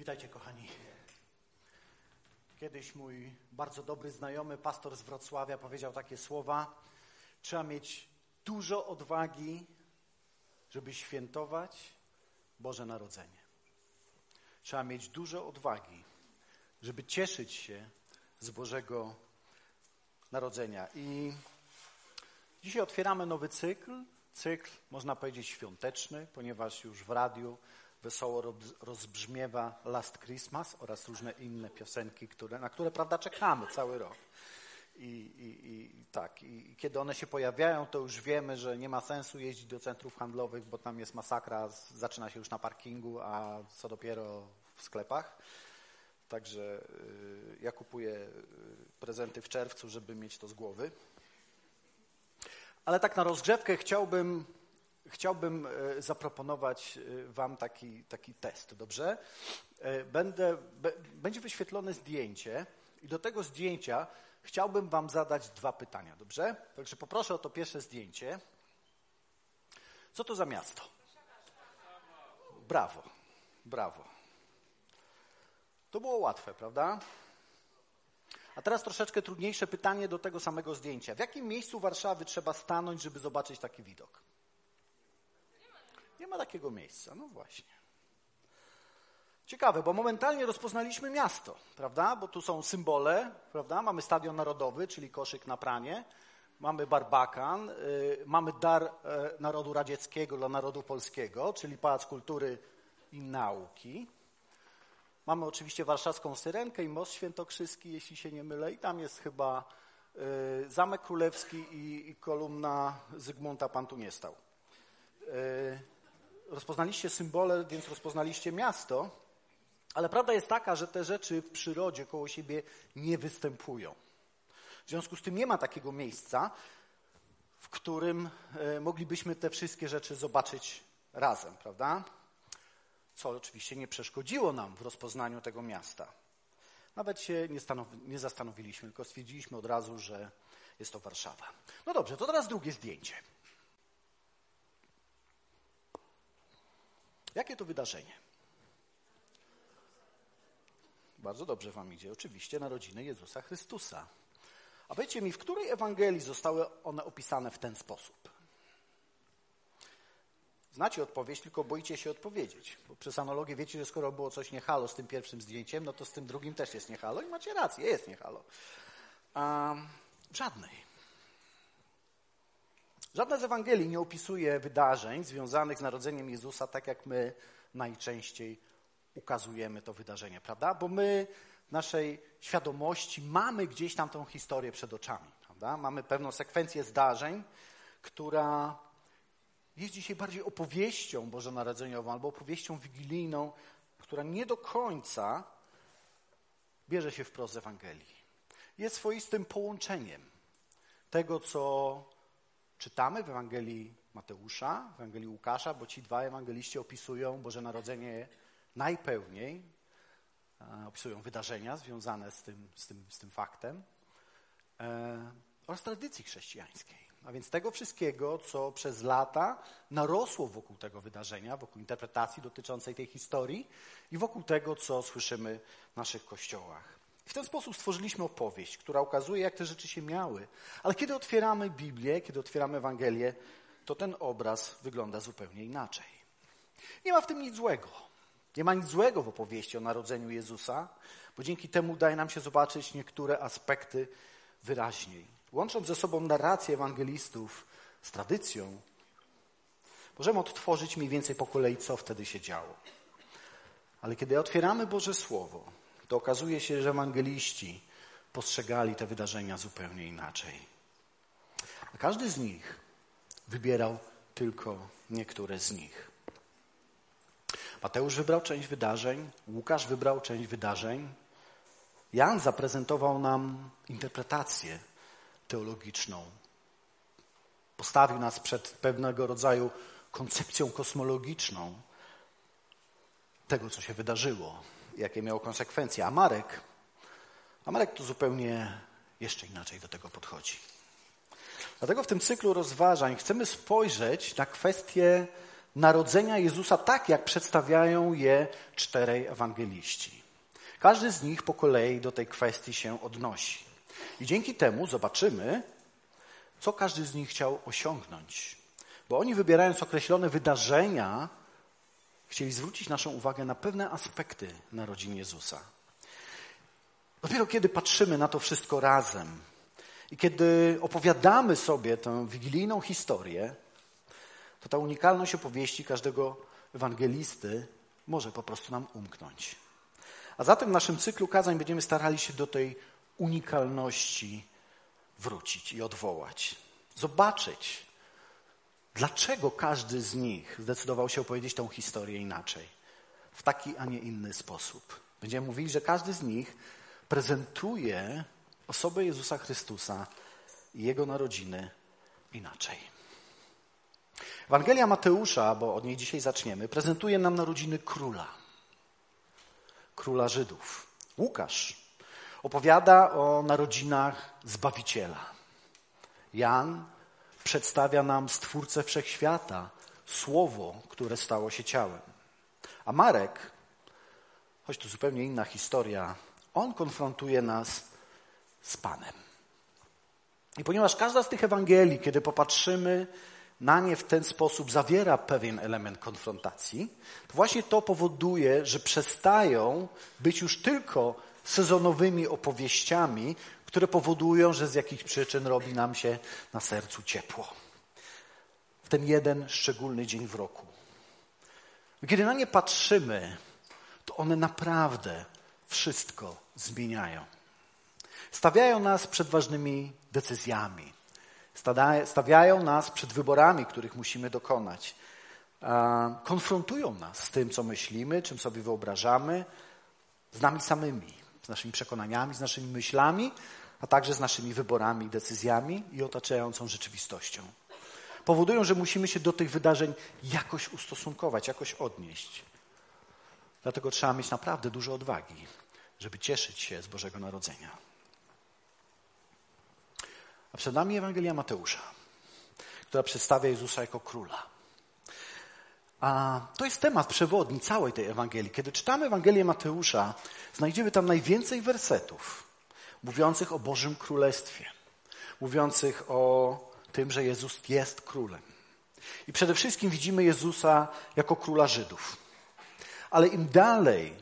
Witajcie, kochani. Kiedyś mój bardzo dobry znajomy, pastor z Wrocławia, powiedział takie słowa: Trzeba mieć dużo odwagi, żeby świętować Boże Narodzenie. Trzeba mieć dużo odwagi, żeby cieszyć się z Bożego Narodzenia. I dzisiaj otwieramy nowy cykl. Cykl, można powiedzieć, świąteczny, ponieważ już w radiu wesoło rozbrzmiewa Last Christmas oraz różne inne piosenki, które, na które prawda czekamy cały rok. I, i, i, tak, i kiedy one się pojawiają, to już wiemy, że nie ma sensu jeździć do centrów handlowych, bo tam jest masakra, zaczyna się już na parkingu, a co dopiero w sklepach. Także y, ja kupuję y, prezenty w czerwcu, żeby mieć to z głowy. Ale tak na rozgrzewkę chciałbym chciałbym e, zaproponować e, Wam taki, taki test, dobrze? E, będę, będzie wyświetlone zdjęcie i do tego zdjęcia chciałbym Wam zadać dwa pytania, dobrze? Także poproszę o to pierwsze zdjęcie. Co to za miasto? Brawo, brawo. To było łatwe, prawda? A teraz troszeczkę trudniejsze pytanie do tego samego zdjęcia. W jakim miejscu Warszawy trzeba stanąć, żeby zobaczyć taki widok? Nie ma takiego miejsca. No właśnie. Ciekawe, bo momentalnie rozpoznaliśmy miasto, prawda? Bo tu są symbole, prawda? Mamy Stadion Narodowy, czyli koszyk na pranie, mamy Barbakan, yy, mamy dar yy, narodu radzieckiego dla narodu polskiego, czyli Pałac Kultury i Nauki. Mamy oczywiście warszawską Syrenkę i Most Świętokrzyski, jeśli się nie mylę, i tam jest chyba yy, Zamek Królewski i, i kolumna Zygmunta Pan tu nie stał. Rozpoznaliście symbole, więc rozpoznaliście miasto, ale prawda jest taka, że te rzeczy w przyrodzie koło siebie nie występują. W związku z tym nie ma takiego miejsca, w którym e, moglibyśmy te wszystkie rzeczy zobaczyć razem, prawda? Co oczywiście nie przeszkodziło nam w rozpoznaniu tego miasta. Nawet się nie, nie zastanowiliśmy, tylko stwierdziliśmy od razu, że jest to Warszawa. No dobrze, to teraz drugie zdjęcie. Jakie to wydarzenie? Bardzo dobrze Wam idzie. Oczywiście narodziny Jezusa Chrystusa. A powiedzcie mi, w której Ewangelii zostały one opisane w ten sposób? Znacie odpowiedź, tylko boicie się odpowiedzieć. Bo przez analogię wiecie, że skoro było coś niehalo z tym pierwszym zdjęciem, no to z tym drugim też jest niehalo i macie rację, jest niehalo. A, żadnej. Żadna z Ewangelii nie opisuje wydarzeń związanych z narodzeniem Jezusa tak, jak my najczęściej ukazujemy to wydarzenie, prawda? Bo my w naszej świadomości mamy gdzieś tam tą historię przed oczami, prawda? Mamy pewną sekwencję zdarzeń, która jest dzisiaj bardziej opowieścią bożonarodzeniową albo opowieścią wigilijną, która nie do końca bierze się wprost z Ewangelii. Jest swoistym połączeniem tego, co czytamy w Ewangelii Mateusza, w Ewangelii Łukasza, bo ci dwa ewangeliści opisują Boże Narodzenie najpełniej, opisują wydarzenia związane z tym, z tym, z tym faktem e, oraz tradycji chrześcijańskiej. A więc tego wszystkiego, co przez lata narosło wokół tego wydarzenia, wokół interpretacji dotyczącej tej historii i wokół tego, co słyszymy w naszych kościołach. W ten sposób stworzyliśmy opowieść, która ukazuje, jak te rzeczy się miały. Ale kiedy otwieramy Biblię, kiedy otwieramy Ewangelię, to ten obraz wygląda zupełnie inaczej. Nie ma w tym nic złego. Nie ma nic złego w opowieści o narodzeniu Jezusa, bo dzięki temu daje nam się zobaczyć niektóre aspekty wyraźniej. Łącząc ze sobą narrację ewangelistów z tradycją, możemy odtworzyć mniej więcej po kolei, co wtedy się działo. Ale kiedy otwieramy Boże Słowo, to okazuje się, że ewangeliści postrzegali te wydarzenia zupełnie inaczej. A każdy z nich wybierał tylko niektóre z nich. Mateusz wybrał część wydarzeń, Łukasz wybrał część wydarzeń. Jan zaprezentował nam interpretację teologiczną. Postawił nas przed pewnego rodzaju koncepcją kosmologiczną tego, co się wydarzyło jakie miało konsekwencje. A Marek, a Marek tu zupełnie jeszcze inaczej do tego podchodzi. Dlatego w tym cyklu rozważań chcemy spojrzeć na kwestię narodzenia Jezusa tak, jak przedstawiają je czterej ewangeliści. Każdy z nich po kolei do tej kwestii się odnosi. I dzięki temu zobaczymy, co każdy z nich chciał osiągnąć. Bo oni, wybierając określone wydarzenia, chcieli zwrócić naszą uwagę na pewne aspekty narodzin Jezusa. Dopiero kiedy patrzymy na to wszystko razem i kiedy opowiadamy sobie tę wigilijną historię, to ta unikalność opowieści każdego ewangelisty może po prostu nam umknąć. A zatem w naszym cyklu kazań będziemy starali się do tej unikalności wrócić i odwołać. Zobaczyć, dlaczego każdy z nich zdecydował się opowiedzieć tę historię inaczej, w taki, a nie inny sposób. Będziemy mówili, że każdy z nich prezentuje osobę Jezusa Chrystusa i Jego narodziny inaczej. Ewangelia Mateusza, bo od niej dzisiaj zaczniemy, prezentuje nam narodziny króla, króla Żydów. Łukasz opowiada o narodzinach Zbawiciela. Jan przedstawia nam Stwórcę Wszechświata, Słowo, które stało się ciałem. A Marek, choć to zupełnie inna historia, on konfrontuje nas z Panem. I ponieważ każda z tych Ewangelii, kiedy popatrzymy na nie w ten sposób, zawiera pewien element konfrontacji, to właśnie to powoduje, że przestają być już tylko sezonowymi opowieściami, które powodują, że z jakichś przyczyn robi nam się na sercu ciepło. W ten jeden szczególny dzień w roku. Kiedy na nie patrzymy, to one naprawdę wszystko zmieniają. Stawiają nas przed ważnymi decyzjami. Stawiają nas przed wyborami, których musimy dokonać. Konfrontują nas z tym, co myślimy, czym sobie wyobrażamy, z nami samymi, z naszymi przekonaniami, z naszymi myślami, a także z naszymi wyborami, decyzjami i otaczającą rzeczywistością. Powodują, że musimy się do tych wydarzeń jakoś ustosunkować, jakoś odnieść. Dlatego trzeba mieć naprawdę dużo odwagi, żeby cieszyć się z Bożego Narodzenia. A przed nami Ewangelia Mateusza, która przedstawia Jezusa jako króla. A to jest temat przewodni całej tej Ewangelii. Kiedy czytamy Ewangelię Mateusza, znajdziemy tam najwięcej wersetów mówiących o Bożym Królestwie, mówiących o tym, że Jezus jest królem. I przede wszystkim widzimy Jezusa jako króla Żydów. Ale im dalej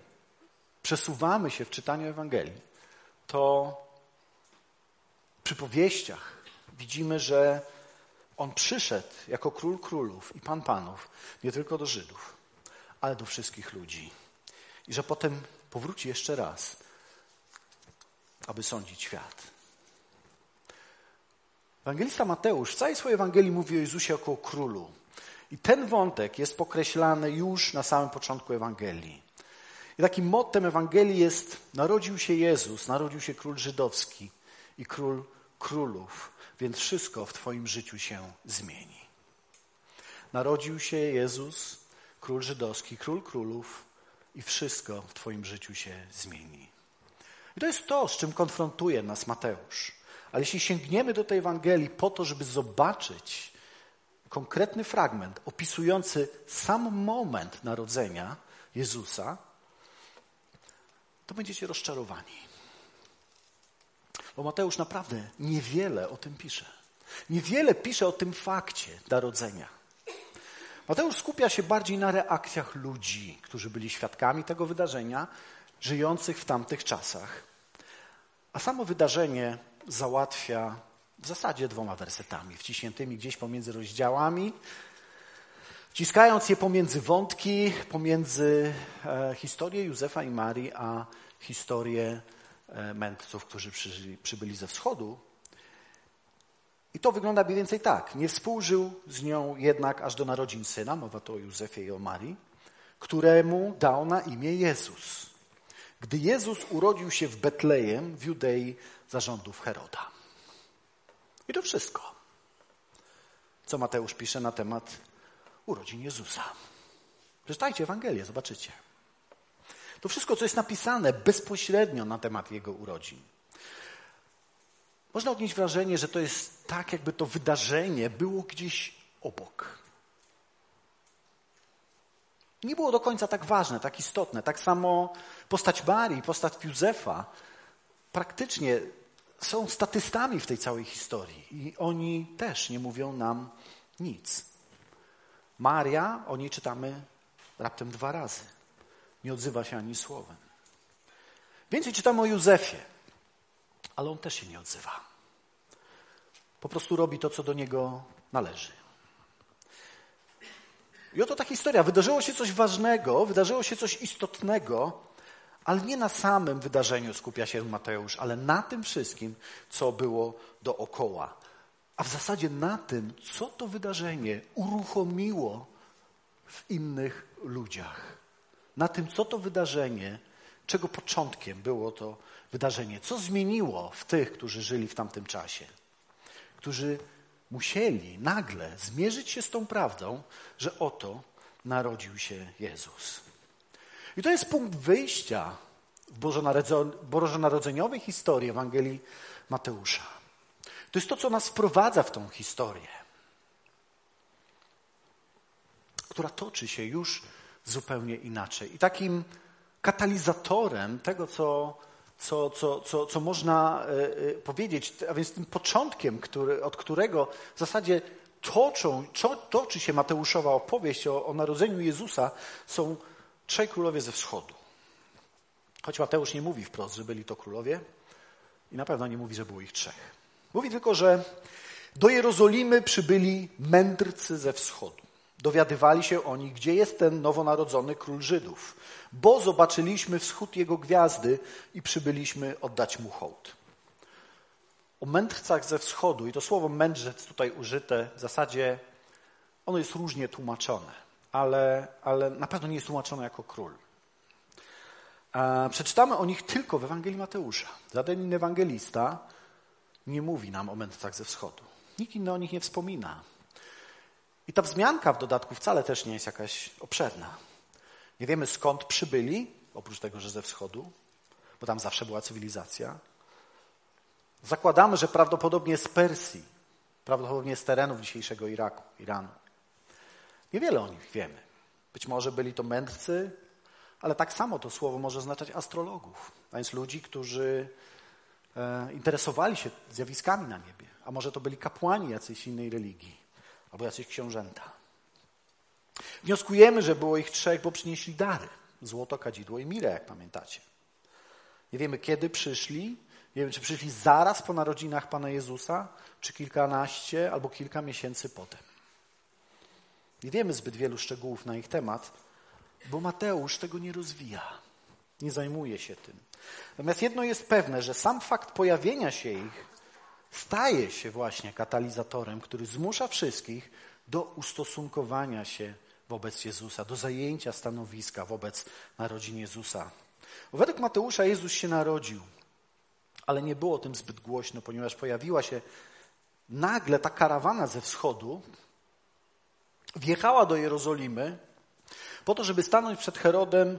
przesuwamy się w czytaniu Ewangelii, to przy powieściach widzimy, że On przyszedł jako król królów i pan panów nie tylko do Żydów, ale do wszystkich ludzi. I że potem powróci jeszcze raz aby sądzić świat. Ewangelista Mateusz w całej swojej Ewangelii mówi o Jezusie jako o królu. I ten wątek jest pokreślany już na samym początku Ewangelii. I takim mottem Ewangelii jest: Narodził się Jezus, narodził się król żydowski i król królów, więc wszystko w Twoim życiu się zmieni. Narodził się Jezus, król żydowski, król królów i wszystko w Twoim życiu się zmieni. I to jest to, z czym konfrontuje nas Mateusz. Ale jeśli sięgniemy do tej Ewangelii po to, żeby zobaczyć konkretny fragment opisujący sam moment narodzenia Jezusa, to będziecie rozczarowani. Bo Mateusz naprawdę niewiele o tym pisze. Niewiele pisze o tym fakcie narodzenia. Mateusz skupia się bardziej na reakcjach ludzi, którzy byli świadkami tego wydarzenia, żyjących w tamtych czasach. A samo wydarzenie załatwia w zasadzie dwoma wersetami, wciśniętymi gdzieś pomiędzy rozdziałami, wciskając je pomiędzy wątki, pomiędzy e, historię Józefa i Marii, a historię e, mędrców, którzy przybyli, ze wschodu. I to wygląda mniej więcej tak. Nie współżył z nią jednak aż do narodzin syna, mowa to o Józefie i o Marii, któremu dał na imię Jezus gdy Jezus urodził się w Betlejem w Judei zarządów Heroda. I to wszystko, co Mateusz pisze na temat urodzin Jezusa. Przeczytajcie Ewangelię, zobaczycie. To wszystko, co jest napisane bezpośrednio na temat Jego urodzin. Można odnieść wrażenie, że to jest tak, jakby to wydarzenie było gdzieś obok. Nie było do końca tak ważne, tak istotne. Tak samo postać Marii, postać Józefa praktycznie są statystami w tej całej historii i oni też nie mówią nam nic. Maria, o niej czytamy raptem dwa razy. Nie odzywa się ani słowem. Więcej czytamy o Józefie, ale on też się nie odzywa. Po prostu robi to, co do niego należy. I oto ta historia. Wydarzyło się coś ważnego, wydarzyło się coś istotnego, ale nie na samym wydarzeniu skupia się Mateusz, ale na tym wszystkim, co było dookoła. A w zasadzie na tym, co to wydarzenie uruchomiło w innych ludziach. Na tym, co to wydarzenie, czego początkiem było to wydarzenie, co zmieniło w tych, którzy żyli w tamtym czasie, którzy musieli nagle zmierzyć się z tą prawdą, że oto narodził się Jezus. I to jest punkt wyjścia w bożonarodzeniowej historii Ewangelii Mateusza. To jest to, co nas wprowadza w tą historię, która toczy się już zupełnie inaczej. I takim katalizatorem tego, co co, co, co, co można e, e, powiedzieć, a więc tym początkiem, który, od którego w zasadzie toczą, toczy się Mateuszowa opowieść o, o narodzeniu Jezusa, są trzej królowie ze wschodu. Choć Mateusz nie mówi wprost, że byli to królowie i na pewno nie mówi, że było ich trzech. Mówi tylko, że do Jerozolimy przybyli mędrcy ze wschodu. Dowiadywali się oni, gdzie jest ten nowonarodzony król Żydów bo zobaczyliśmy wschód jego gwiazdy i przybyliśmy oddać mu hołd. O mędrcach ze wschodu, i to słowo mędrzec tutaj użyte, w zasadzie ono jest różnie tłumaczone, ale, ale na pewno nie jest tłumaczone jako król. Przeczytamy o nich tylko w Ewangelii Mateusza. Żaden inny ewangelista nie mówi nam o mędrcach ze wschodu. Nikt inny o nich nie wspomina. I ta wzmianka w dodatku wcale też nie jest jakaś obszerna. Nie wiemy skąd przybyli, oprócz tego, że ze wschodu, bo tam zawsze była cywilizacja. Zakładamy, że prawdopodobnie z Persji, prawdopodobnie z terenów dzisiejszego Iraku, Iranu. Niewiele o nich wiemy. Być może byli to mędrcy, ale tak samo to słowo może oznaczać astrologów, a więc ludzi, którzy e, interesowali się zjawiskami na niebie. A może to byli kapłani jacyejś innej religii albo jacyś książęta. Wnioskujemy, że było ich trzech, bo przynieśli dary. Złoto, kadzidło i mirę, jak pamiętacie. Nie wiemy, kiedy przyszli. Nie wiem, czy przyszli zaraz po narodzinach Pana Jezusa, czy kilkanaście albo kilka miesięcy potem. Nie wiemy zbyt wielu szczegółów na ich temat, bo Mateusz tego nie rozwija. Nie zajmuje się tym. Natomiast jedno jest pewne, że sam fakt pojawienia się ich staje się właśnie katalizatorem, który zmusza wszystkich do ustosunkowania się wobec Jezusa, do zajęcia stanowiska wobec narodzin Jezusa. Według Mateusza Jezus się narodził, ale nie było o tym zbyt głośno, ponieważ pojawiła się nagle ta karawana ze wschodu, wjechała do Jerozolimy po to, żeby stanąć przed Herodem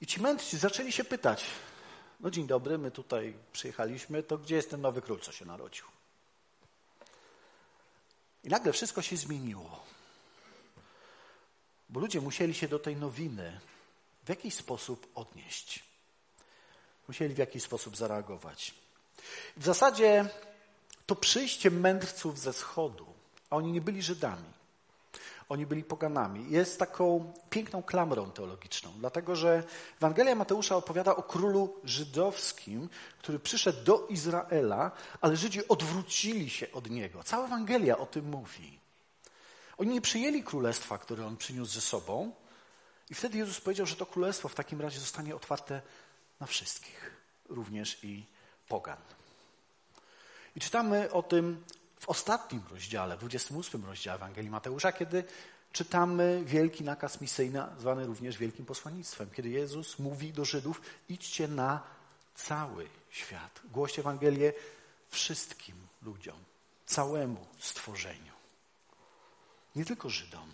i ci mędrcy zaczęli się pytać, no dzień dobry, my tutaj przyjechaliśmy, to gdzie jest ten nowy król, co się narodził? I nagle wszystko się zmieniło. Bo ludzie musieli się do tej nowiny w jakiś sposób odnieść. Musieli w jakiś sposób zareagować. W zasadzie to przyjście mędrców ze wschodu, a oni nie byli Żydami, oni byli poganami, jest taką piękną klamrą teologiczną, dlatego że Ewangelia Mateusza opowiada o królu żydowskim, który przyszedł do Izraela, ale Żydzi odwrócili się od niego. Cała Ewangelia o tym mówi. Oni nie przyjęli królestwa, które on przyniósł ze sobą, i wtedy Jezus powiedział, że to królestwo w takim razie zostanie otwarte na wszystkich, również i pogan. I czytamy o tym w ostatnim rozdziale, w 28 rozdziale Ewangelii Mateusza, kiedy czytamy wielki nakaz misyjny, zwany również wielkim posłannictwem, kiedy Jezus mówi do Żydów: idźcie na cały świat, głoście Ewangelię wszystkim ludziom, całemu stworzeniu. Nie tylko Żydom,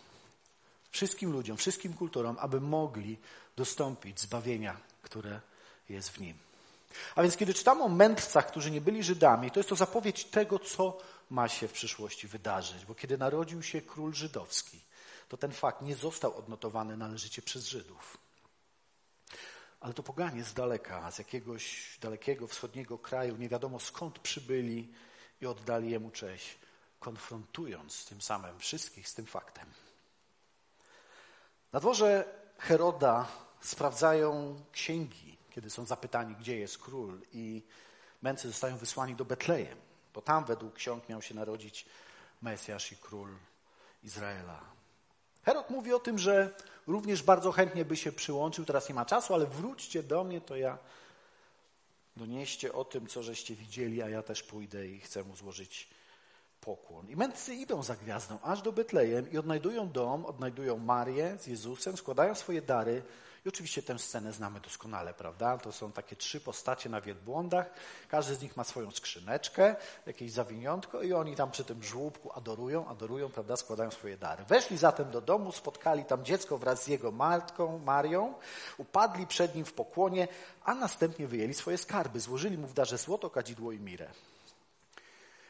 wszystkim ludziom, wszystkim kulturom, aby mogli dostąpić zbawienia, które jest w nim. A więc kiedy czytamy o mędrcach, którzy nie byli Żydami, to jest to zapowiedź tego, co ma się w przyszłości wydarzyć. Bo kiedy narodził się król żydowski, to ten fakt nie został odnotowany należycie przez Żydów. Ale to poganie z daleka, z jakiegoś dalekiego wschodniego kraju, nie wiadomo skąd przybyli i oddali jemu cześć, konfrontując tym samym wszystkich z tym faktem. Na dworze Heroda sprawdzają księgi, kiedy są zapytani, gdzie jest król, i męcy zostają wysłani do Betlejem, bo tam według ksiąg miał się narodzić Mesjasz i król Izraela. Herod mówi o tym, że również bardzo chętnie by się przyłączył, teraz nie ma czasu, ale wróćcie do mnie, to ja donieście o tym, co żeście widzieli, a ja też pójdę i chcę mu złożyć pokłon. I mędrcy idą za gwiazdą aż do Betlejem i odnajdują dom, odnajdują Marię z Jezusem, składają swoje dary, i oczywiście tę scenę znamy doskonale, prawda? To są takie trzy postacie na wielbłądach. Każdy z nich ma swoją skrzyneczkę, jakieś zawiniątko i oni tam przy tym żłóbku adorują, adorują, prawda? Składają swoje dary. Weszli zatem do domu, spotkali tam dziecko wraz z jego matką, Marią, upadli przed nim w pokłonie, a następnie wyjęli swoje skarby. Złożyli mu w darze złoto, kadzidło i mirę.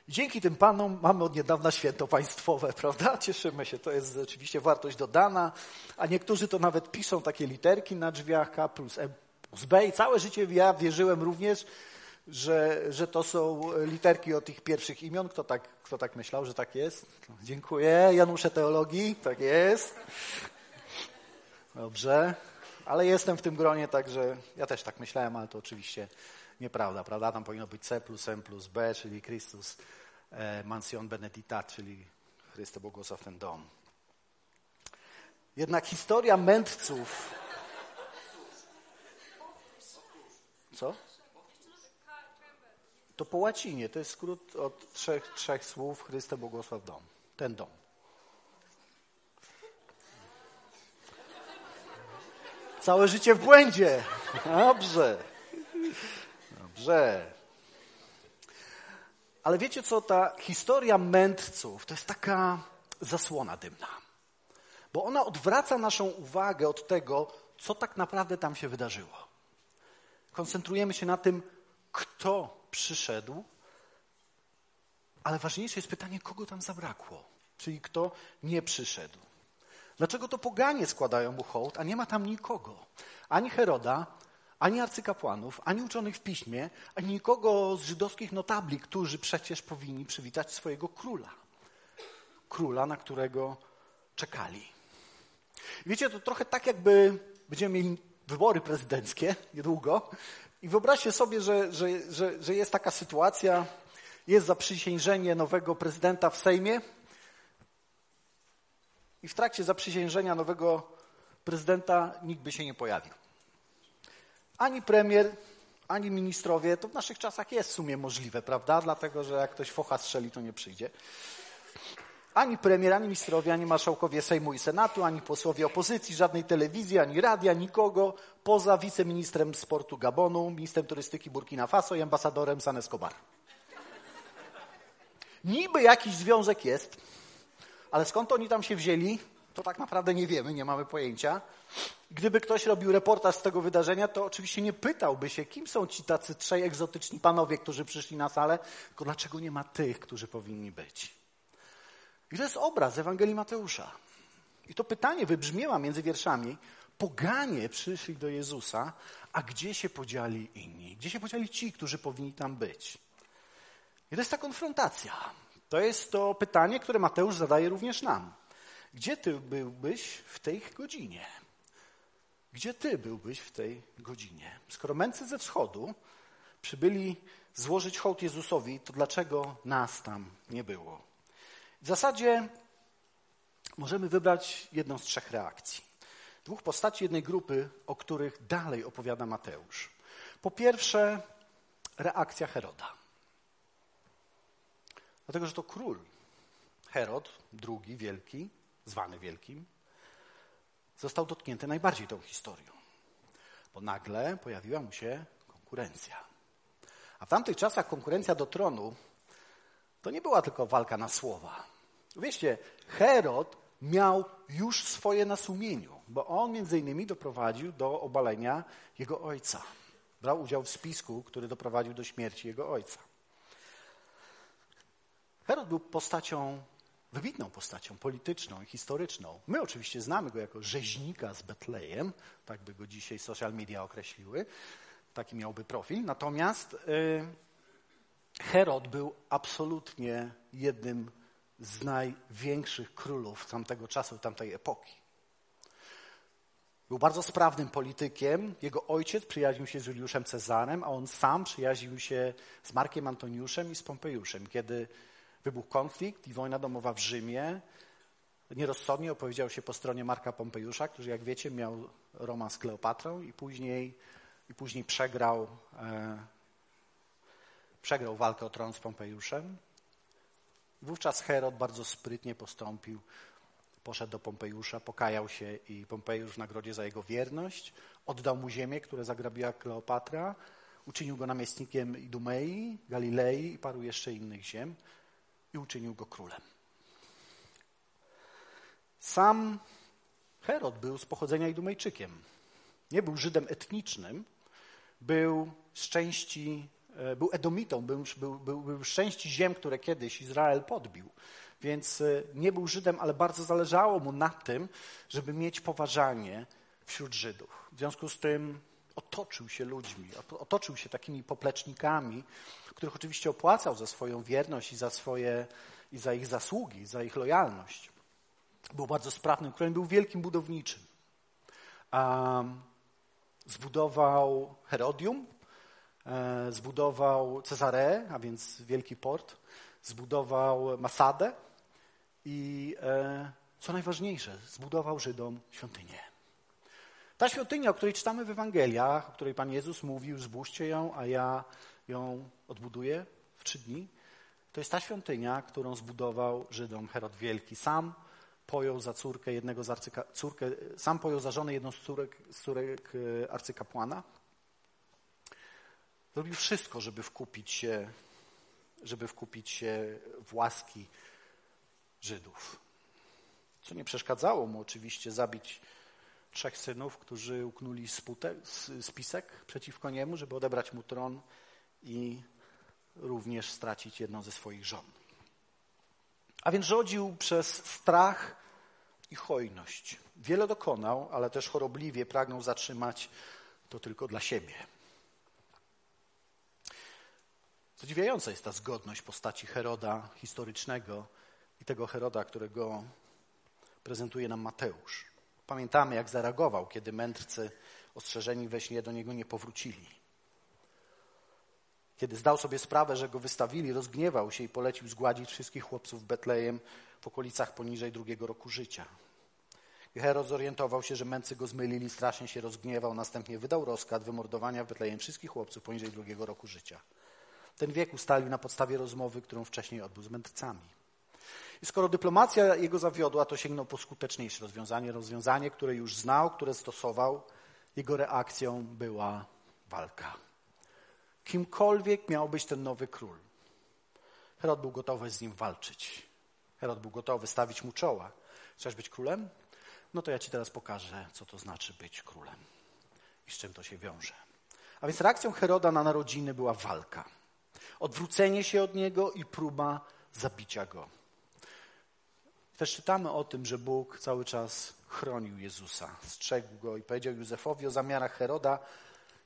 Dzięki tym panom mamy od niedawna święto państwowe, prawda? Cieszymy się, to jest oczywiście wartość dodana, a niektórzy to nawet piszą takie literki na drzwiach K plus M plus B i całe życie ja wierzyłem również, że, że to są literki od tych pierwszych imion. Kto tak, kto tak myślał, że tak jest? Dziękuję. Janusze Teologii, tak jest. Dobrze. Ale jestem w tym gronie, także ja też tak myślałem, ale to oczywiście nieprawda, prawda? Tam powinno być C plus M plus B, czyli Chrystus e, Mansion Beneditat, czyli Chryste błogosław ten dom. Jednak historia mędrców... Co? To po łacinie, to jest skrót od trzech, trzech słów Chryste błogosław dom. Ten dom. Całe życie w błędzie. Dobrze. Dobrze. Ale wiecie co, ta historia mędrców to jest taka zasłona dymna. Bo ona odwraca naszą uwagę od tego, co tak naprawdę tam się wydarzyło. Koncentrujemy się na tym, kto przyszedł, ale ważniejsze jest pytanie, kogo tam zabrakło, czyli kto nie przyszedł. Dlaczego to poganie składają mu hołd, a nie ma tam nikogo? Ani Heroda, ani arcykapłanów, ani uczonych w piśmie, ani nikogo z żydowskich notabli, którzy przecież powinni przywitać swojego króla. Króla, na którego czekali. Wiecie, to trochę tak, jakby będziemy mieli wybory prezydenckie niedługo i wyobraźcie sobie, że, że, że, że jest taka sytuacja, jest zaprzysiężenie nowego prezydenta w Sejmie i w trakcie zaprzysiężenia nowego prezydenta nikt by się nie pojawił. Ani premier, ani ministrowie, to w naszych czasach jest w sumie możliwe, prawda? Dlatego, że jak ktoś focha strzeli, to nie przyjdzie. Ani premier, ani ministrowie, ani marszałkowie Sejmu i Senatu, ani posłowie opozycji, żadnej telewizji, ani radia, nikogo, poza wiceministrem sportu Gabonu, ministrem turystyki Burkina Faso i ambasadorem San Escobar. Niby jakiś związek jest, ale skąd oni tam się wzięli, to tak naprawdę nie wiemy, nie mamy pojęcia. Gdyby ktoś robił reportaż z tego wydarzenia, to oczywiście nie pytałby się, kim są ci tacy trzej egzotyczni panowie, którzy przyszli na salę, tylko dlaczego nie ma tych, którzy powinni być. I to jest obraz Ewangelii Mateusza. I to pytanie wybrzmiewa między wierszami. Poganie przyszli do Jezusa, a gdzie się podzieli inni? Gdzie się podzieli ci, którzy powinni tam być? I to jest ta konfrontacja. To jest to pytanie, które Mateusz zadaje również nam. Gdzie ty byłbyś w tej godzinie? Gdzie ty byłbyś w tej godzinie? Skoro mędrcy ze wschodu przybyli złożyć hołd Jezusowi, to dlaczego nas tam nie było? W zasadzie możemy wybrać jedną z trzech reakcji. Dwóch postaci jednej grupy, o których dalej opowiada Mateusz. Po pierwsze, reakcja Heroda. Dlatego, że to król Herod, drugi wielki, zwany wielkim, został dotknięty najbardziej tą historią. Bo nagle pojawiła mu się konkurencja. A w tamtych czasach konkurencja do tronu to nie była tylko walka na słowa. Wieście, Herod miał już swoje na sumieniu, bo on między innymi doprowadził do obalenia jego ojca. Brał udział w spisku, który doprowadził do śmierci jego ojca. Herod był postacią wybitną postacią polityczną i historyczną. My oczywiście znamy go jako rzeźnika z Betlejem, tak by go dzisiaj social media określiły, taki miałby profil. Natomiast y, Herod był absolutnie jednym z największych królów tamtego czasu, tamtej epoki. Był bardzo sprawnym politykiem. Jego ojciec przyjaźnił się z Juliuszem Cezarem, a on sam przyjaźnił się z Markiem Antoniuszem i z Pompejuszem. Kiedy wybuchł konflikt i wojna domowa w Rzymie, nierozsądnie opowiedział się po stronie Marka Pompejusza, który, jak wiecie, miał romans z Kleopatrą i później, i później przegrał, e, przegrał walkę o tron z Pompejuszem. Wówczas Herod bardzo sprytnie postąpił. Poszedł do Pompejusza, pokajał się i Pompejusz w nagrodzie za jego wierność oddał mu ziemię, które zagrabiła Kleopatra, uczynił go namiestnikiem Idumei, Galilei i paru jeszcze innych ziem i uczynił go królem. Sam Herod był z pochodzenia Idumejczykiem. Nie był Żydem etnicznym, był z części, e, był Edomitą, był, był, był, był z części ziem, które kiedyś Izrael podbił. Więc e, nie był Żydem, ale bardzo zależało mu na tym, żeby mieć poważanie wśród Żydów. W związku z tym otoczył się ludźmi, otoczył się takimi poplecznikami, których oczywiście opłacał za swoją wierność i za, swoje, i za ich zasługi, za ich lojalność. Był bardzo sprawnym królem, był wielkim budowniczym. Zbudował Herodium, e, zbudował Cezarę, a więc wielki port, zbudował Masadę, i e, co najważniejsze, zbudował Żydom świątynię. Ta świątynia, o której czytamy w Ewangeliach, o której Pan Jezus mówił, zbóżcie ją, a ja ją odbuduję w trzy dni, to jest ta świątynia, którą zbudował Żydom Herod Wielki. Sam pojął za córkę jednego z arcyka, córkę, sam pojął za żonę jedną z córek, z córek e, arcykapłana. Zrobił wszystko, żeby wkupić się, żeby wkupić się w łaski Żydów. Co nie przeszkadzało mu oczywiście zabić trzech synów, którzy uknuli sputek, spisek przeciwko niemu, żeby odebrać mu tron i również stracić jedną ze swoich żon. A więc rządził przez strach i hojność. Wiele dokonał, ale też chorobliwie pragnął zatrzymać to tylko dla siebie. Zadziwiająca jest ta zgodność postaci Heroda historycznego i tego Heroda, którego prezentuje nam Mateusz. Pamiętamy, jak zareagował, kiedy mędrcy ostrzeżeni we śnie do niego nie powrócili. Kiedy zdał sobie sprawę, że go wystawili, rozgniewał się i polecił zgładzić wszystkich chłopców Betlejem w okolicach poniżej drugiego roku życia. Herod zorientował się, że mędrcy go zmylili, strasznie się rozgniewał, następnie wydał rozkaz wymordowania w Betlejem wszystkich chłopców poniżej drugiego roku życia. Ten wiek ustalił na podstawie rozmowy, którą wcześniej odbył z mędrcami. I skoro dyplomacja jego zawiodła, to sięgnął po skuteczniejsze rozwiązanie, rozwiązanie, które już znał, które stosował. Jego reakcją była walka. Kimkolwiek miał być ten nowy król, Herod był gotowy z nim walczyć. Herod był gotowy stawić mu czoła. Chcesz być królem? No to ja ci teraz pokażę, co to znaczy być królem i z czym to się wiąże. A więc reakcją Heroda na narodziny była walka. Odwrócenie się od niego i próba zabicia go. Też czytamy o tym, że Bóg cały czas chronił Jezusa, strzegł go i powiedział Józefowi o zamiarach Heroda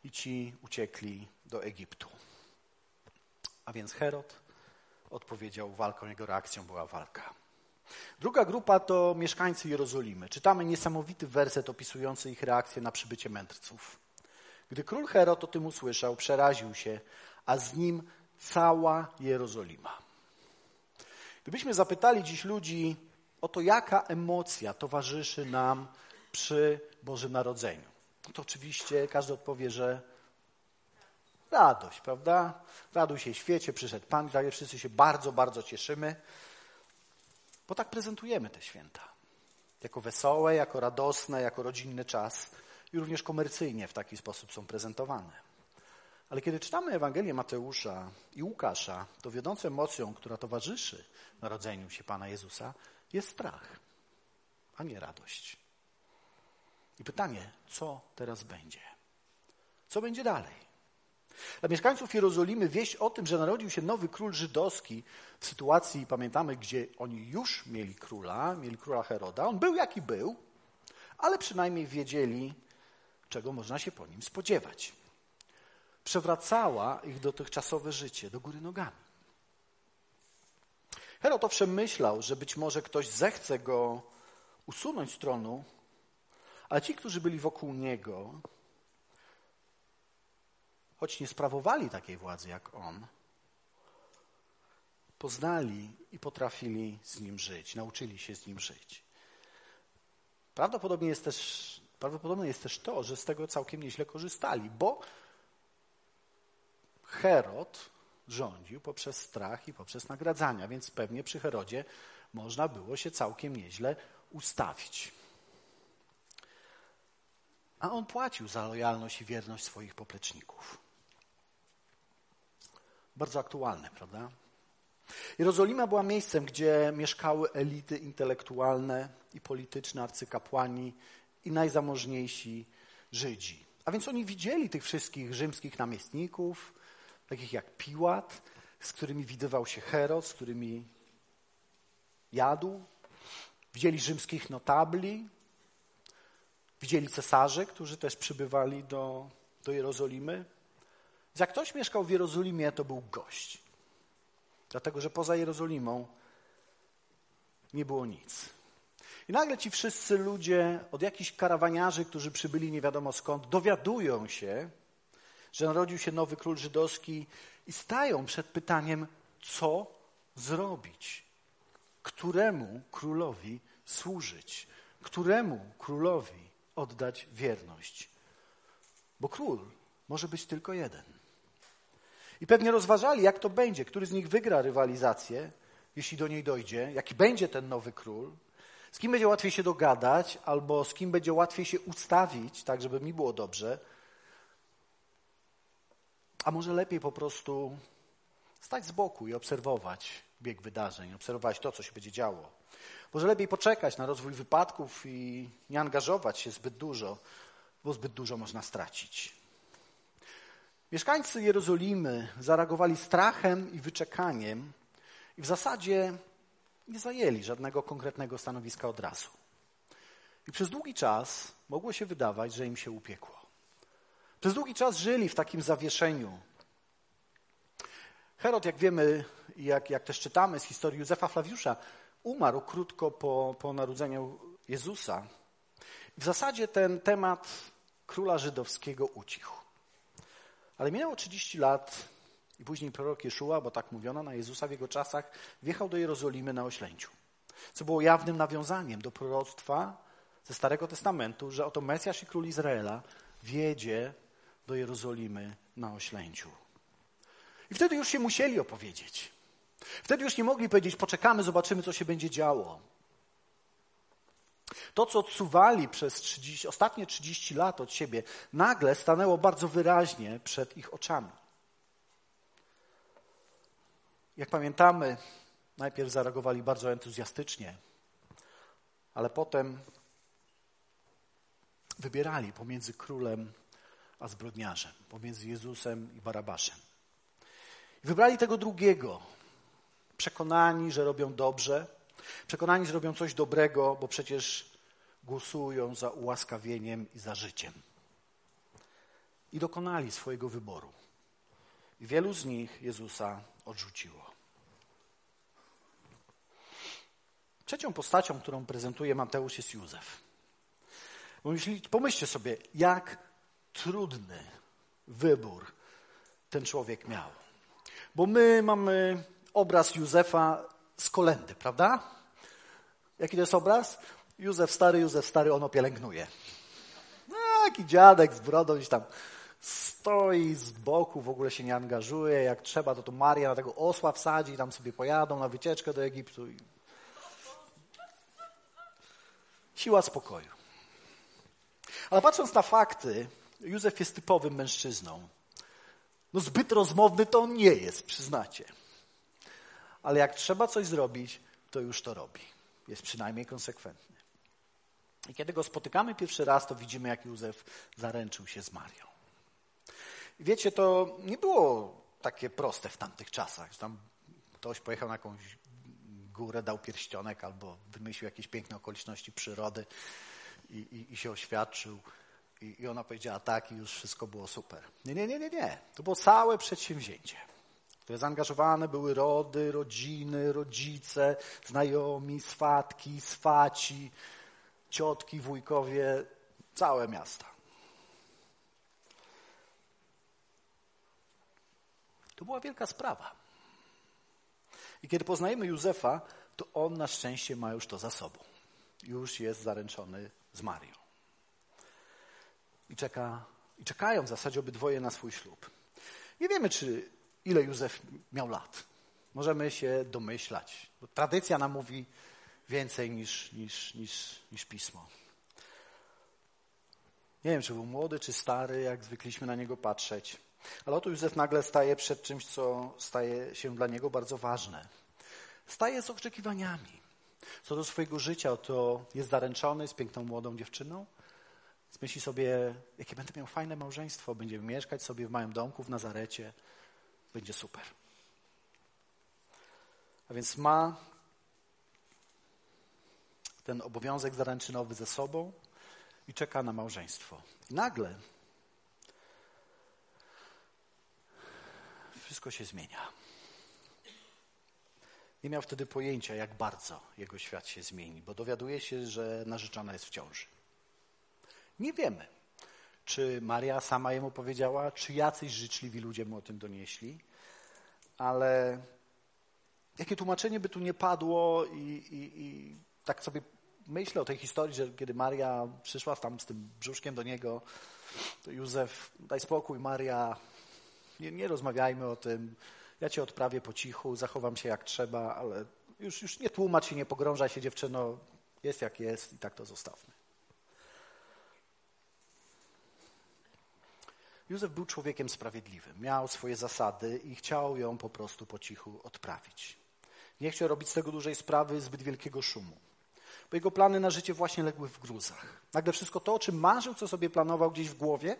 i ci uciekli do Egiptu. A więc Herod odpowiedział walką, jego reakcją była walka. Druga grupa to mieszkańcy Jerozolimy. Czytamy niesamowity werset opisujący ich reakcję na przybycie mędrców. Gdy król Herod o tym usłyszał, przeraził się, a z nim cała Jerozolima. Gdybyśmy zapytali dziś ludzi, Oto jaka emocja towarzyszy nam przy Bożym Narodzeniu. No to oczywiście każdy odpowie, że radość, prawda? Raduj się świecie, przyszedł Pan, daje, wszyscy się bardzo, bardzo cieszymy, bo tak prezentujemy te święta. Jako wesołe, jako radosne, jako rodzinny czas i również komercyjnie w taki sposób są prezentowane. Ale kiedy czytamy Ewangelię Mateusza i Łukasza, to wiodącą emocją, która towarzyszy narodzeniu się Pana Jezusa, jest strach, a nie radość. I pytanie, co teraz będzie? Co będzie dalej? Dla mieszkańców Jerozolimy wieść o tym, że narodził się nowy król żydowski w sytuacji, pamiętamy, gdzie oni już mieli króla, mieli króla Heroda. On był jaki był, ale przynajmniej wiedzieli, czego można się po nim spodziewać. Przewracała ich dotychczasowe życie do góry nogami. Herod owszem myślał, że być może ktoś zechce go usunąć z tronu, ale ci, którzy byli wokół niego, choć nie sprawowali takiej władzy jak on, poznali i potrafili z nim żyć, nauczyli się z nim żyć. Prawdopodobnie jest też, prawdopodobne jest też to, że z tego całkiem nieźle korzystali, bo Herod rządził poprzez strach i poprzez nagradzania, więc pewnie przy Herodzie można było się całkiem nieźle ustawić. A on płacił za lojalność i wierność swoich popleczników. Bardzo aktualne, prawda? Jerozolima była miejscem, gdzie mieszkały elity intelektualne i polityczne, arcykapłani i najzamożniejsi Żydzi. A więc oni widzieli tych wszystkich rzymskich namiestników, takich jak Piłat, z którymi widywał się Herod, z którymi jadł. Widzieli rzymskich notabli, widzieli cesarzy, którzy też przybywali do, do Jerozolimy. Jak ktoś mieszkał w Jerozolimie, to był gość. Dlatego, że poza Jerozolimą nie było nic. I nagle ci wszyscy ludzie, od jakichś karawaniarzy, którzy przybyli nie wiadomo skąd, dowiadują się, że narodził się nowy król żydowski i stają przed pytaniem, co zrobić, któremu królowi służyć, któremu królowi oddać wierność. Bo król może być tylko jeden. I pewnie rozważali, jak to będzie, który z nich wygra rywalizację, jeśli do niej dojdzie, jaki będzie ten nowy król, z kim będzie łatwiej się dogadać, albo z kim będzie łatwiej się ustawić, tak żeby mi było dobrze, a może lepiej po prostu stać z boku i obserwować bieg wydarzeń, obserwować to, co się będzie działo. Może lepiej poczekać na rozwój wypadków i nie angażować się zbyt dużo, bo zbyt dużo można stracić. Mieszkańcy Jerozolimy zareagowali strachem i wyczekaniem i w zasadzie nie zajęli żadnego konkretnego stanowiska od razu. I przez długi czas mogło się wydawać, że im się upiekło. Przez długi czas żyli w takim zawieszeniu. Herod, jak wiemy, jak, jak też czytamy z historii Józefa Flawiusza, umarł krótko po, po narodzeniu Jezusa. W zasadzie ten temat króla żydowskiego ucichł. Ale minęło 30 lat i później prorok Jeszua, bo tak mówiono na Jezusa w jego czasach, wjechał do Jerozolimy na oślęciu. Co było jawnym nawiązaniem do proroctwa ze Starego Testamentu, że oto Mesjasz i król Izraela wiedzie do Jerozolimy na oślęciu. I wtedy już się musieli opowiedzieć. Wtedy już nie mogli powiedzieć, poczekamy, zobaczymy, co się będzie działo. To, co odsuwali przez 30, ostatnie 30 lat od siebie, nagle stanęło bardzo wyraźnie przed ich oczami. Jak pamiętamy, najpierw zareagowali bardzo entuzjastycznie, ale potem wybierali pomiędzy królem a zbrodniarzem, pomiędzy Jezusem i Barabaszem. Wybrali tego drugiego, przekonani, że robią dobrze, przekonani, że robią coś dobrego, bo przecież głosują za ułaskawieniem i za życiem. I dokonali swojego wyboru. I wielu z nich Jezusa odrzuciło. Trzecią postacią, którą prezentuje Mateusz, jest Józef. Pomyślcie sobie, jak trudny wybór ten człowiek miał. Bo my mamy obraz Józefa z kolendy, prawda? Jaki to jest obraz? Józef stary, Józef stary, ono pielęgnuje. Taki dziadek z brodą gdzieś tam stoi z boku, w ogóle się nie angażuje. Jak trzeba, to tu Maria na tego osła wsadzi i tam sobie pojadą na wycieczkę do Egiptu. Siła spokoju. Ale patrząc na fakty, Józef jest typowym mężczyzną. No zbyt rozmowny to on nie jest, przyznacie. Ale jak trzeba coś zrobić, to już to robi. Jest przynajmniej konsekwentny. I kiedy go spotykamy pierwszy raz, to widzimy, jak Józef zaręczył się z Marią. I wiecie, to nie było takie proste w tamtych czasach. Tam ktoś pojechał na jakąś górę, dał pierścionek albo wymyślił jakieś piękne okoliczności przyrody i, i, i się oświadczył. I, I ona powiedziała tak i już wszystko było super. Nie, nie, nie, nie, nie. To było całe przedsięwzięcie które zaangażowane były rody, rodziny, rodzice, znajomi, swatki, swaci, ciotki, wujkowie, całe miasta. To była wielka sprawa. I kiedy poznajemy Józefa, to on na szczęście ma już to za sobą. Już jest zaręczony z Marią. I, czeka, i czekają w zasadzie obydwoje na swój ślub. Nie wiemy, czy ile Józef miał lat. Możemy się domyślać. Bo tradycja nam mówi więcej niż, niż, niż, niż pismo. Nie wiem, czy był młody, czy stary, jak zwykliśmy na niego patrzeć. Ale oto Józef nagle staje przed czymś, co staje się dla niego bardzo ważne. Staje z oczekiwaniami. Co do swojego życia, to jest zaręczony z piękną młodą dziewczyną. Myśli sobie, jakie będę miał fajne małżeństwo, będziemy mieszkać sobie w małym domku w Nazarecie, będzie super. A więc ma ten obowiązek zaręczynowy ze sobą i czeka na małżeństwo. I nagle wszystko się zmienia. Nie miał wtedy pojęcia, jak bardzo jego świat się zmieni, bo dowiaduje się, że narzeczona jest w ciąży. Nie wiemy, czy Maria sama jemu powiedziała, czy jacyś życzliwi ludzie mu o tym donieśli, ale jakie tłumaczenie by tu nie padło i, i, i tak sobie myślę o tej historii, że kiedy Maria przyszła tam z tym brzuszkiem do niego, to Józef, daj spokój, Maria, nie, nie rozmawiajmy o tym, ja cię odprawię po cichu, zachowam się jak trzeba, ale już, już nie tłumacz się, nie pogrążaj się dziewczyno, jest jak jest i tak to zostawmy. Józef był człowiekiem sprawiedliwym, miał swoje zasady i chciał ją po prostu po cichu odprawić. Nie chciał robić z tego dużej sprawy zbyt wielkiego szumu, bo jego plany na życie właśnie legły w gruzach. Nagle wszystko to, o czym marzył, co sobie planował gdzieś w głowie,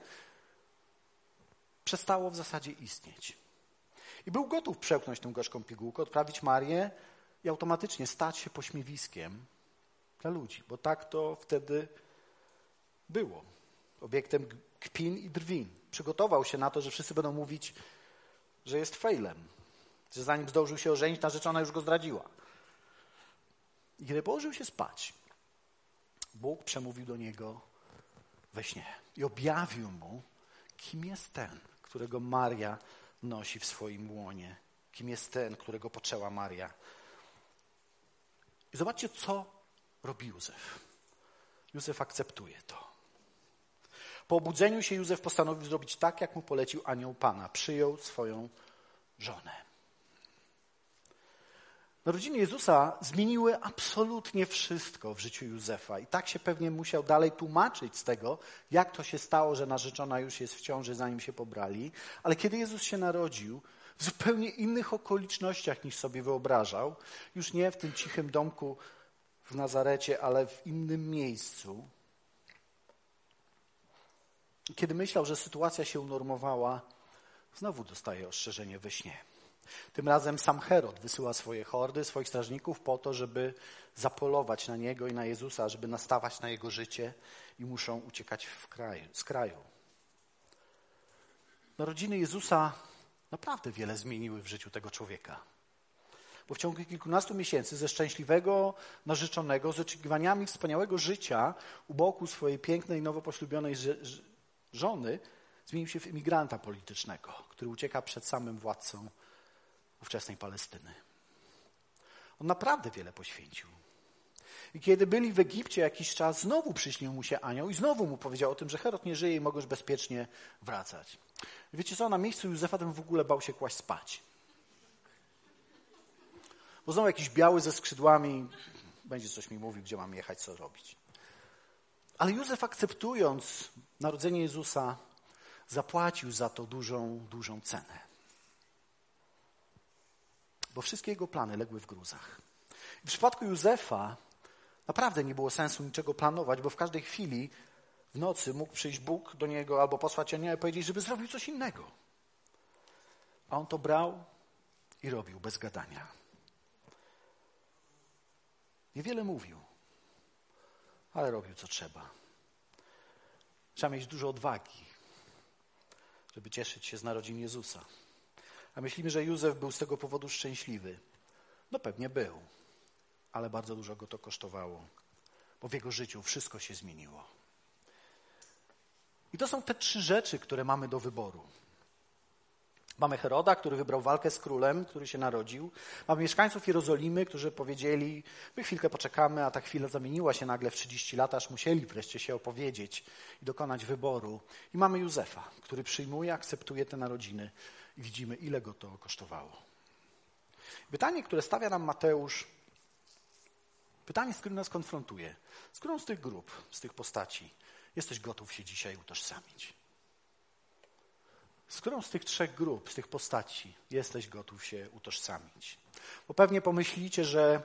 przestało w zasadzie istnieć. I był gotów przełknąć tę gorzką pigułkę, odprawić Marię i automatycznie stać się pośmiewiskiem dla ludzi, bo tak to wtedy było. Obiektem kpin i drwin przygotował się na to, że wszyscy będą mówić, że jest failem, że zanim zdążył się ożenić, narzeczona już go zdradziła. I kiedy położył się spać, Bóg przemówił do niego we śnie i objawił mu, kim jest ten, którego Maria nosi w swoim łonie, kim jest ten, którego poczęła Maria. I zobaczcie, co robi Józef. Józef akceptuje to. Po obudzeniu się Józef postanowił zrobić tak, jak mu polecił anioł Pana. Przyjął swoją żonę. Narodziny Jezusa zmieniły absolutnie wszystko w życiu Józefa i tak się pewnie musiał dalej tłumaczyć z tego, jak to się stało, że narzeczona już jest w ciąży, zanim się pobrali. Ale kiedy Jezus się narodził, w zupełnie innych okolicznościach niż sobie wyobrażał, już nie w tym cichym domku w Nazarecie, ale w innym miejscu, kiedy myślał, że sytuacja się unormowała, znowu dostaje ostrzeżenie we śnie. Tym razem sam Herod wysyła swoje hordy, swoich strażników po to, żeby zapolować na niego i na Jezusa, żeby nastawać na jego życie i muszą uciekać kraju, z kraju. Narodziny Jezusa naprawdę wiele zmieniły w życiu tego człowieka. Bo w ciągu kilkunastu miesięcy ze szczęśliwego, narzeczonego, z oczekiwaniami wspaniałego życia u boku swojej pięknej, nowo poślubionej żony zmienił się w imigranta politycznego, który ucieka przed samym władcą ówczesnej Palestyny. On naprawdę wiele poświęcił. I kiedy byli w Egipcie jakiś czas, znowu przyśnił mu się anioł i znowu mu powiedział o tym, że Herod nie żyje i już bezpiecznie wracać. Wiecie co, na miejscu Józefa ten w ogóle bał się kłaść spać. Bo znowu jakiś biały ze skrzydłami będzie coś mi mówił, gdzie mam jechać, co robić. Ale Józef akceptując narodzenie Jezusa, zapłacił za to dużą, dużą cenę. Bo wszystkie jego plany legły w gruzach. W przypadku Józefa naprawdę nie było sensu niczego planować, bo w każdej chwili w nocy mógł przyjść Bóg do niego albo posłać anioła i powiedzieć, żeby zrobił coś innego. A on to brał i robił bez gadania. Niewiele mówił, ale robił co trzeba. Trzeba mieć dużo odwagi, żeby cieszyć się z narodzin Jezusa. A myślimy, że Józef był z tego powodu szczęśliwy. No pewnie był, ale bardzo dużo go to kosztowało, bo w jego życiu wszystko się zmieniło. I to są te trzy rzeczy, które mamy do wyboru. Mamy Heroda, który wybrał walkę z królem, który się narodził. Mamy mieszkańców Jerozolimy, którzy powiedzieli, my chwilkę poczekamy, a ta chwila zamieniła się nagle w 30 lat, aż musieli wreszcie się opowiedzieć i dokonać wyboru. I mamy Józefa, który przyjmuje, akceptuje te narodziny i widzimy, ile go to kosztowało. Pytanie, które stawia nam Mateusz, pytanie, z którym nas konfrontuje, z którą z tych grup, z tych postaci jesteś gotów się dzisiaj utożsamić? Z którą z tych trzech grup, z tych postaci jesteś gotów się utożsamić? Bo pewnie pomyślicie, że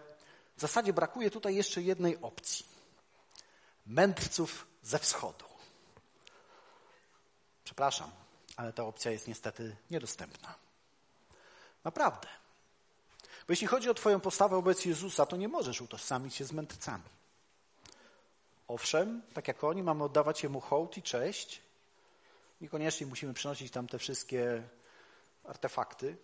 w zasadzie brakuje tutaj jeszcze jednej opcji. Mędrców ze wschodu. Przepraszam, ale ta opcja jest niestety niedostępna. Naprawdę. Bo jeśli chodzi o Twoją postawę wobec Jezusa, to nie możesz utożsamić się z mędrcami. Owszem, tak jak oni, mamy oddawać Jemu hołd i cześć. Niekoniecznie musimy przynosić tam te wszystkie artefakty.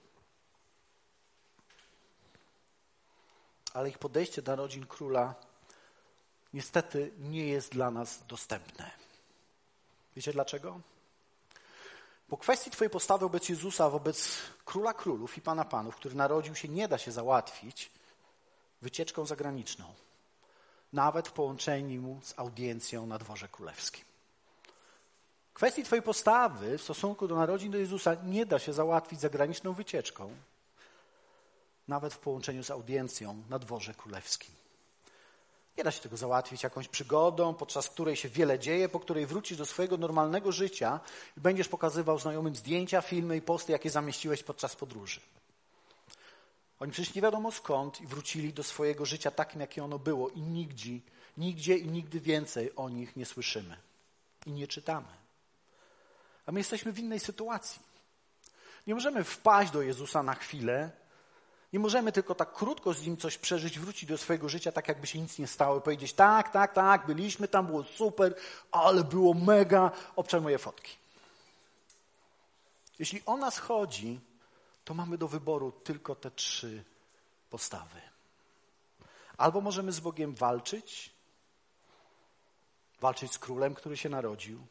Ale ich podejście do narodzin króla niestety nie jest dla nas dostępne. Wiecie dlaczego? Po kwestii Twojej postawy wobec Jezusa, wobec króla królów i pana panów, który narodził się, nie da się załatwić wycieczką zagraniczną, nawet w połączeniu z audiencją na dworze królewskim. Kwestii Twojej postawy w stosunku do narodzin do Jezusa nie da się załatwić zagraniczną wycieczką, nawet w połączeniu z audiencją na dworze królewskim. Nie da się tego załatwić jakąś przygodą, podczas której się wiele dzieje, po której wrócisz do swojego normalnego życia i będziesz pokazywał znajomym zdjęcia, filmy i posty, jakie zamieściłeś podczas podróży. Oni przecież nie wiadomo skąd i wrócili do swojego życia takim, jakie ono było i nigdzie, nigdzie i nigdy więcej o nich nie słyszymy i nie czytamy. My jesteśmy w innej sytuacji. Nie możemy wpaść do Jezusa na chwilę nie możemy tylko tak krótko z nim coś przeżyć, wrócić do swojego życia tak, jakby się nic nie stało powiedzieć tak, tak, tak, byliśmy tam, było super, ale było mega, obczaj moje fotki. Jeśli o nas chodzi, to mamy do wyboru tylko te trzy postawy. Albo możemy z Bogiem walczyć, walczyć z królem, który się narodził,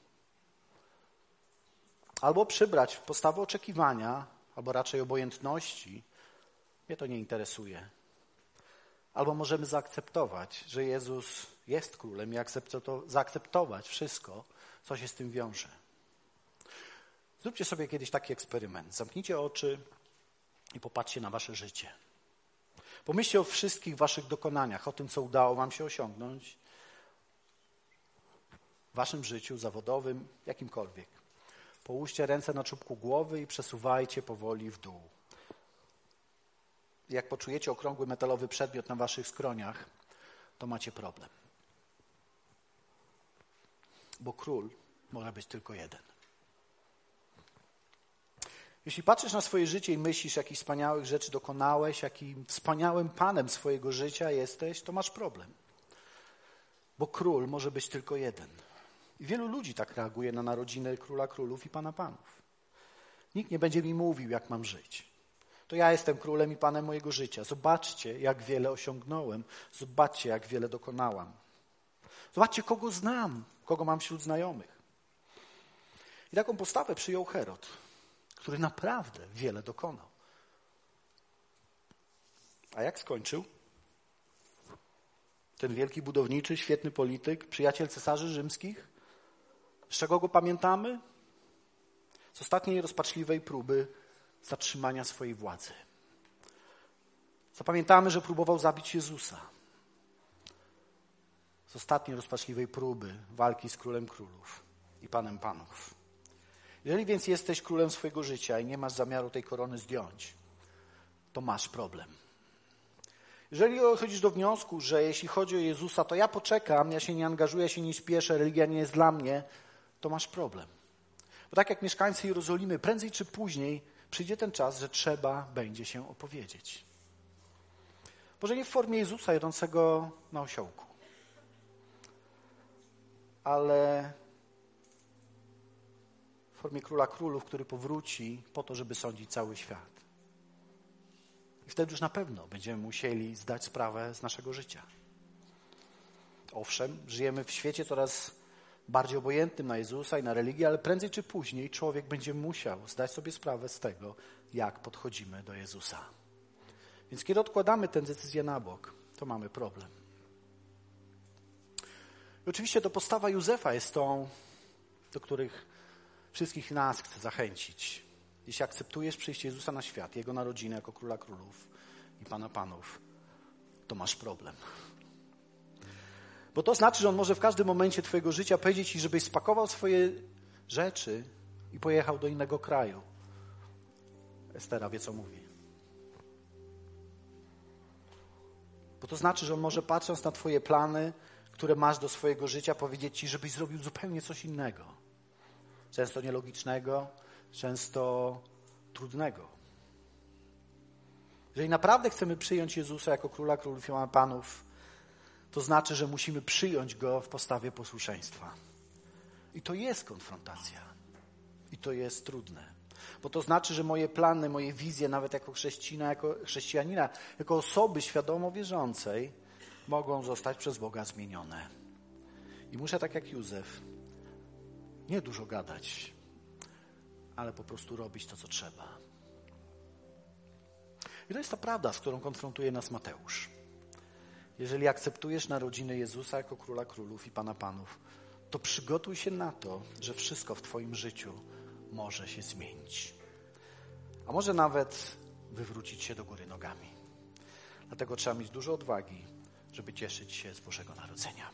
albo przybrać postawę oczekiwania, albo raczej obojętności mnie to nie interesuje. Albo możemy zaakceptować, że Jezus jest królem i zaakceptować wszystko, co się z tym wiąże. Zróbcie sobie kiedyś taki eksperyment. Zamknijcie oczy i popatrzcie na wasze życie. Pomyślcie o wszystkich waszych dokonaniach, o tym, co udało wam się osiągnąć w waszym życiu zawodowym, jakimkolwiek. Połóżcie ręce na czubku głowy i przesuwajcie powoli w dół jak poczujecie okrągły metalowy przedmiot na waszych skroniach, to macie problem. Bo król może być tylko jeden. Jeśli patrzysz na swoje życie i myślisz, jakich wspaniałych rzeczy dokonałeś, jakim wspaniałym panem swojego życia jesteś, to masz problem. Bo król może być tylko jeden. I wielu ludzi tak reaguje na narodziny króla królów i pana panów. Nikt nie będzie mi mówił, jak mam żyć to ja jestem królem i panem mojego życia. Zobaczcie, jak wiele osiągnąłem. Zobaczcie, jak wiele dokonałam. Zobaczcie, kogo znam, kogo mam wśród znajomych. I taką postawę przyjął Herod, który naprawdę wiele dokonał. A jak skończył? Ten wielki budowniczy, świetny polityk, przyjaciel cesarzy rzymskich? Z czego go pamiętamy? Z ostatniej rozpaczliwej próby zatrzymania swojej władzy. Zapamiętamy, że próbował zabić Jezusa. Z ostatniej rozpaczliwej próby walki z królem królów i panem panów. Jeżeli więc jesteś królem swojego życia i nie masz zamiaru tej korony zdjąć, to masz problem. Jeżeli dochodzisz do wniosku, że jeśli chodzi o Jezusa, to ja poczekam, ja się nie angażuję, ja się nie śpieszę, religia nie jest dla mnie, to masz problem. Bo tak jak mieszkańcy Jerozolimy, prędzej czy później przyjdzie ten czas, że trzeba będzie się opowiedzieć. Może nie w formie Jezusa jadącego na osiołku, ale w formie króla królów, który powróci po to, żeby sądzić cały świat. I wtedy już na pewno będziemy musieli zdać sprawę z naszego życia. Owszem, żyjemy w świecie coraz bardziej obojętnym na Jezusa i na religię, ale prędzej czy później człowiek będzie musiał zdać sobie sprawę z tego, jak podchodzimy do Jezusa. Więc kiedy odkładamy tę decyzję na bok, to mamy problem. I oczywiście to postawa Józefa jest tą, do których wszystkich nas chce zachęcić. Jeśli akceptujesz przyjście Jezusa na świat, Jego narodzinę jako Króla Królów i Pana Panów, to masz problem. Bo to znaczy, że On może w każdym momencie Twojego życia powiedzieć Ci, żebyś spakował swoje rzeczy i pojechał do innego kraju. Estera wie, co mówi. Bo to znaczy, że On może patrząc na Twoje plany, które masz do swojego życia, powiedzieć Ci, żebyś zrobił zupełnie coś innego. Często nielogicznego, często trudnego. Jeżeli naprawdę chcemy przyjąć Jezusa jako Króla Królów i Panów, to znaczy, że musimy przyjąć Go w postawie posłuszeństwa. I to jest konfrontacja. I to jest trudne. Bo to znaczy, że moje plany, moje wizje, nawet jako chrześcijanina, jako, chrześcijanina, jako osoby świadomo wierzącej, mogą zostać przez Boga zmienione. I muszę, tak jak Józef, nie dużo gadać, ale po prostu robić to, co trzeba. I to jest ta prawda, z którą konfrontuje nas Mateusz. Jeżeli akceptujesz narodziny Jezusa jako Króla Królów i Pana Panów, to przygotuj się na to, że wszystko w Twoim życiu może się zmienić. A może nawet wywrócić się do góry nogami. Dlatego trzeba mieć dużo odwagi, żeby cieszyć się z Bożego Narodzenia.